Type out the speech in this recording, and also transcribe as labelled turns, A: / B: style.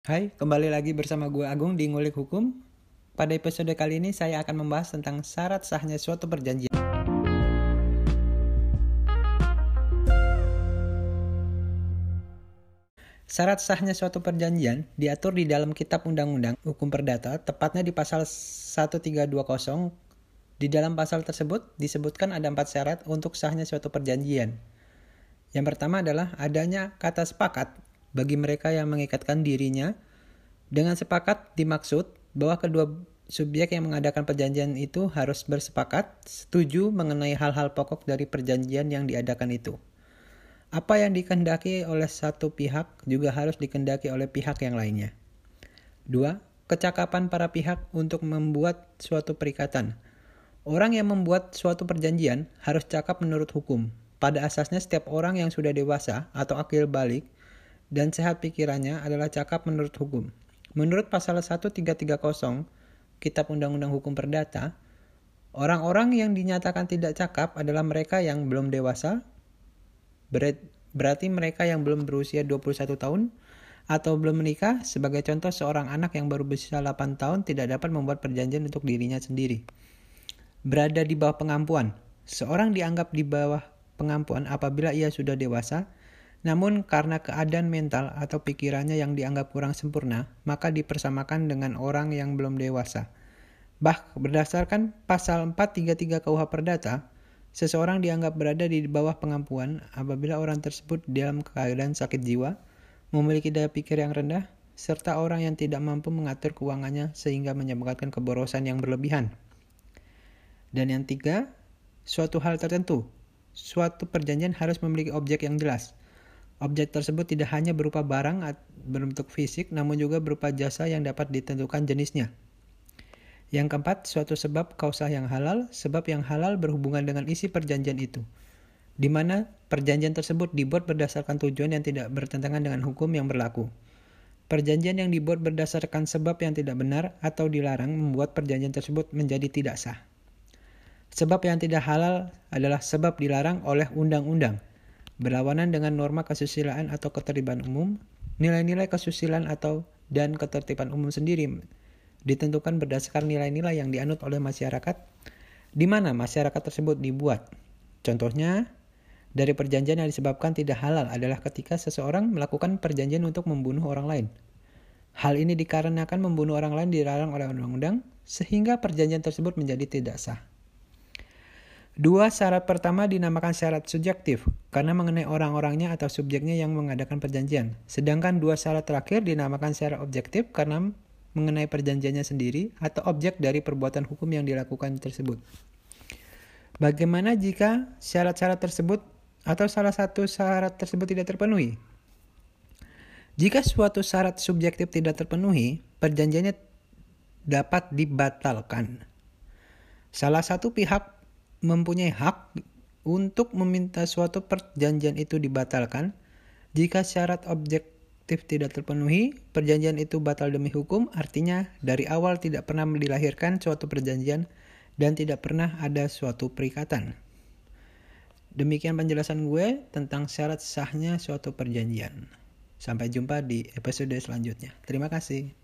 A: Hai, kembali lagi bersama gue Agung di Ngulik Hukum. Pada episode kali ini saya akan membahas tentang syarat sahnya suatu perjanjian. Syarat sahnya suatu perjanjian diatur di dalam Kitab Undang-Undang Hukum Perdata, tepatnya di pasal 1320. Di dalam pasal tersebut disebutkan ada empat syarat untuk sahnya suatu perjanjian. Yang pertama adalah adanya kata sepakat bagi mereka yang mengikatkan dirinya. Dengan sepakat dimaksud bahwa kedua subjek yang mengadakan perjanjian itu harus bersepakat setuju mengenai hal-hal pokok dari perjanjian yang diadakan itu. Apa yang dikehendaki oleh satu pihak juga harus dikehendaki oleh pihak yang lainnya. Dua, kecakapan para pihak untuk membuat suatu perikatan. Orang yang membuat suatu perjanjian harus cakap menurut hukum. Pada asasnya setiap orang yang sudah dewasa atau akil balik dan sehat pikirannya adalah cakap menurut hukum. Menurut pasal 1330 Kitab Undang-Undang Hukum Perdata, orang-orang yang dinyatakan tidak cakap adalah mereka yang belum dewasa, Berarti mereka yang belum berusia 21 tahun atau belum menikah, sebagai contoh seorang anak yang baru berusia 8 tahun tidak dapat membuat perjanjian untuk dirinya sendiri. Berada di bawah pengampuan. Seorang dianggap di bawah pengampuan apabila ia sudah dewasa, namun karena keadaan mental atau pikirannya yang dianggap kurang sempurna, maka dipersamakan dengan orang yang belum dewasa. Bah, berdasarkan pasal 433 KUH Perdata, Seseorang dianggap berada di bawah pengampuan apabila orang tersebut dalam keadaan sakit jiwa, memiliki daya pikir yang rendah, serta orang yang tidak mampu mengatur keuangannya sehingga menyebabkan keborosan yang berlebihan. Dan yang tiga, suatu hal tertentu. Suatu perjanjian harus memiliki objek yang jelas. Objek tersebut tidak hanya berupa barang berbentuk fisik, namun juga berupa jasa yang dapat ditentukan jenisnya. Yang keempat, suatu sebab kausah yang halal, sebab yang halal berhubungan dengan isi perjanjian itu, di mana perjanjian tersebut dibuat berdasarkan tujuan yang tidak bertentangan dengan hukum yang berlaku. Perjanjian yang dibuat berdasarkan sebab yang tidak benar atau dilarang membuat perjanjian tersebut menjadi tidak sah. Sebab yang tidak halal adalah sebab dilarang oleh undang-undang, berlawanan dengan norma kesusilaan atau ketertiban umum, nilai-nilai kesusilaan atau dan ketertiban umum sendiri ditentukan berdasarkan nilai-nilai yang dianut oleh masyarakat di mana masyarakat tersebut dibuat. Contohnya, dari perjanjian yang disebabkan tidak halal adalah ketika seseorang melakukan perjanjian untuk membunuh orang lain. Hal ini dikarenakan membunuh orang lain dilarang oleh undang-undang, sehingga perjanjian tersebut menjadi tidak sah. Dua syarat pertama dinamakan syarat subjektif karena mengenai orang-orangnya atau subjeknya yang mengadakan perjanjian. Sedangkan dua syarat terakhir dinamakan syarat objektif karena mengenai perjanjiannya sendiri atau objek dari perbuatan hukum yang dilakukan tersebut. Bagaimana jika syarat-syarat tersebut atau salah satu syarat tersebut tidak terpenuhi? Jika suatu syarat subjektif tidak terpenuhi, perjanjiannya dapat dibatalkan. Salah satu pihak mempunyai hak untuk meminta suatu perjanjian itu dibatalkan jika syarat objek objektif tidak terpenuhi, perjanjian itu batal demi hukum, artinya dari awal tidak pernah dilahirkan suatu perjanjian dan tidak pernah ada suatu perikatan. Demikian penjelasan gue tentang syarat sahnya suatu perjanjian. Sampai jumpa di episode selanjutnya. Terima kasih.